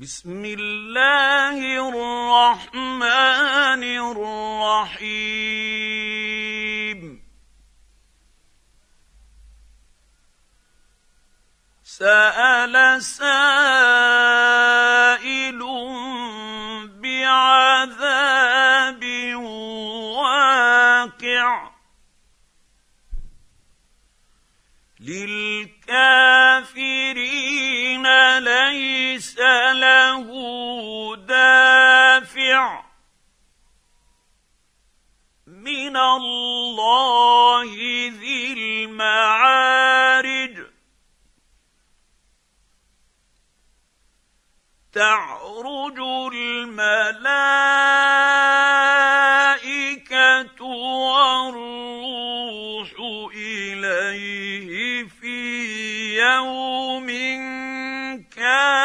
بسم الله الرحمن الرحيم. سأل سائل من الله ذي المعارج. تعرج الملائكة والروح إليه في يوم كان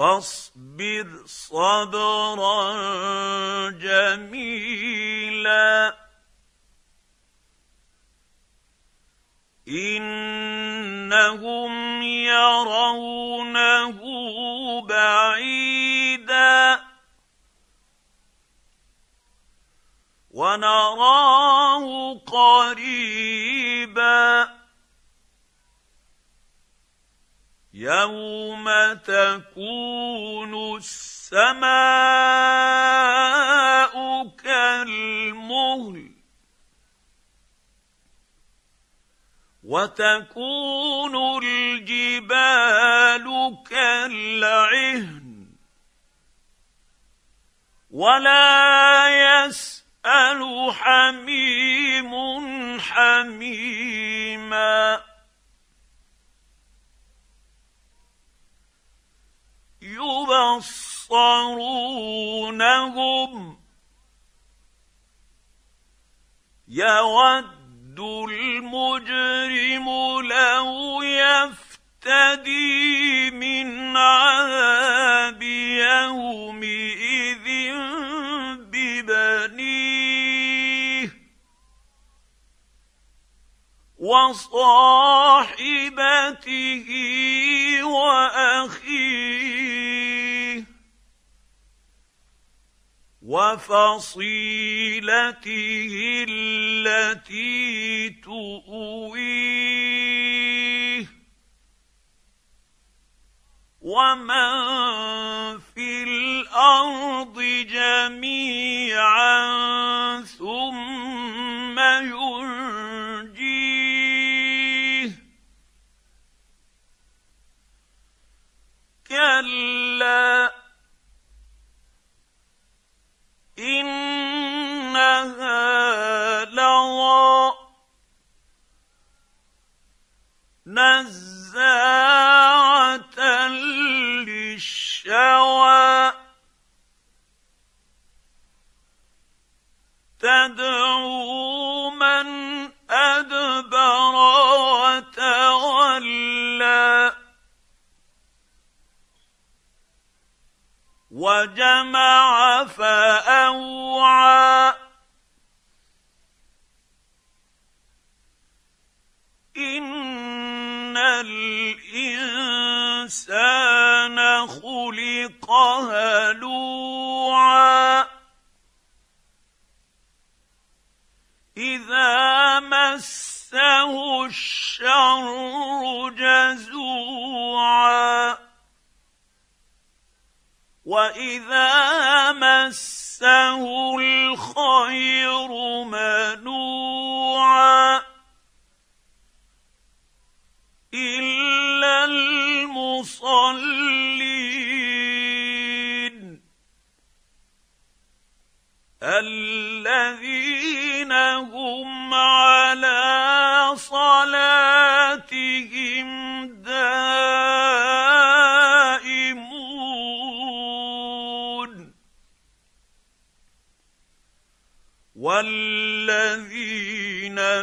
فاصبر صبرا جميلا. إنهم يرونه بعيدا. ونراه قريبا. يوم تكون السماء كالمهل وتكون الجبال كالعهن ولا يسال حميم حميما يبصرونهم يود المجرم لو يفتدي من عذاب يومئذ ببنيه وصاحبته وأخيه وفصيلته التي تؤويه. ومن في الأرض جميعا ثم ينجيه للشوى تدعو من أدبر وتولى وجمع فأوعى إن الإنسان خلق هلوعا إذا مسه الشر جزوعا. وإذا مسه الخير منوعا. الذين هم على صلاتهم دائمون. والذين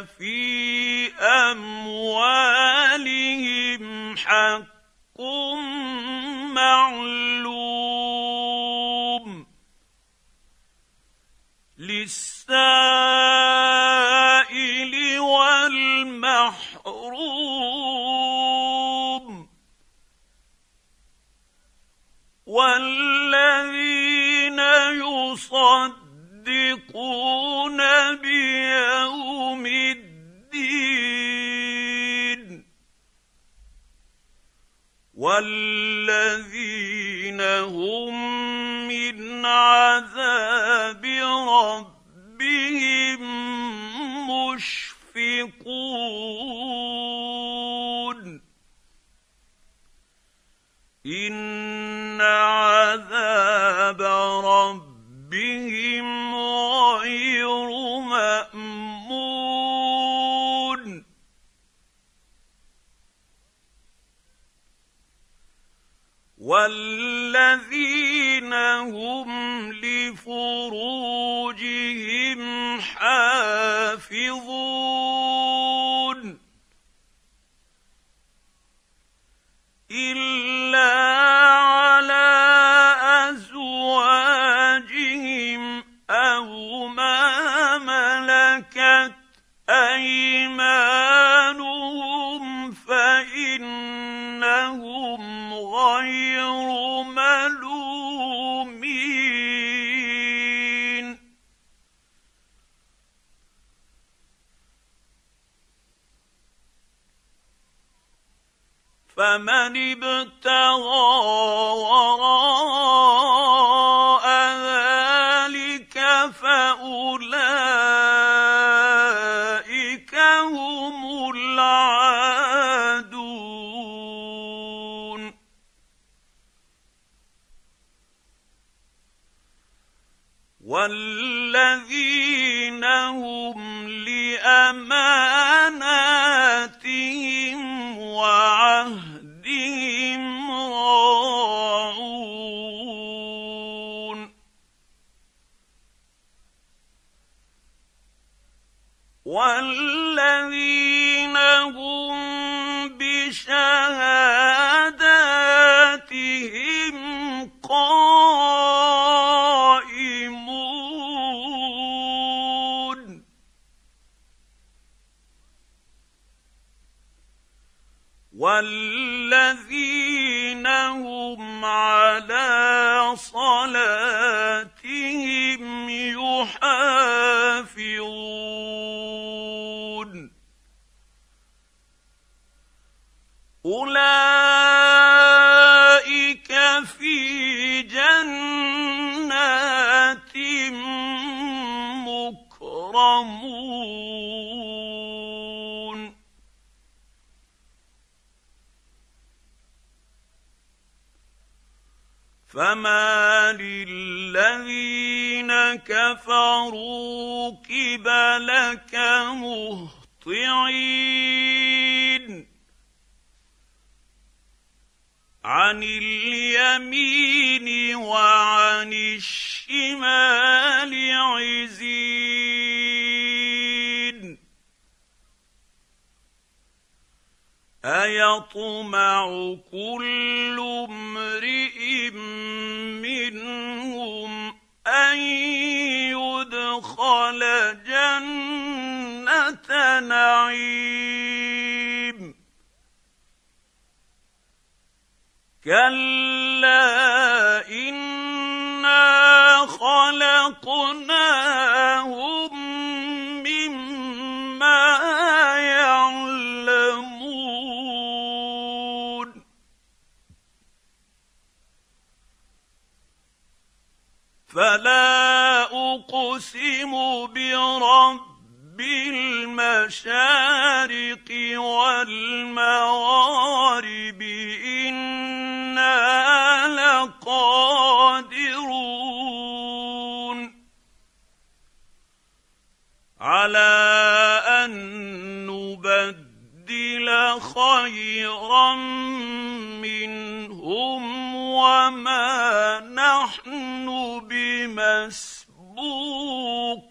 في أموالهم حق للسائل والمحروم والذين يصدقون بيوم الدين والذين هم من عذاب ربهم مشفقون. إن عذاب ربهم والذين هم لفروجهم حافظون فمن ابتغى وراء ذلك فأولئك هم العادون. والذين هم لأماناتهم فما للذين كفروا قبلك مهطعين. عن اليمين وعن الشمال عزين. أيطمع كل امرئ منهم أن يدخل جنة نعيم. كلا إنا خلقناهم فلا اقسم برب المشارق والمغارب أنا لقادرون على ان نبدل خيرا منهم وما نحن مسبوقين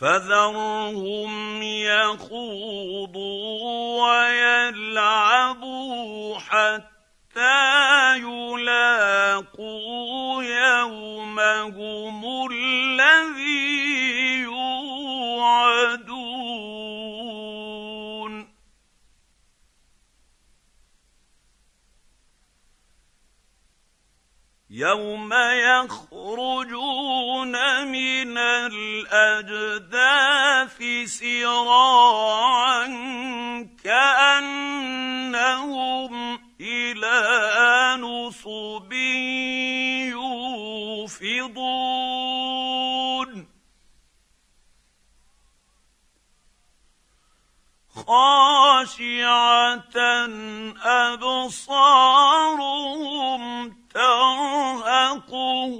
فذرهم يخوضوا ويلعبوا حتى يلاقوا يومهم يوم يخرجون من الأجداث سراعا كأنهم إلى نصب يوفضون. خاشعة أبصارهم ترهقهم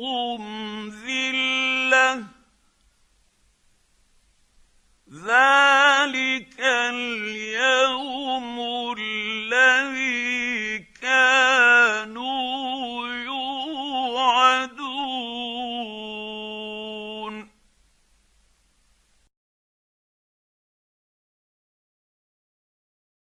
ذلة. ذلك اليوم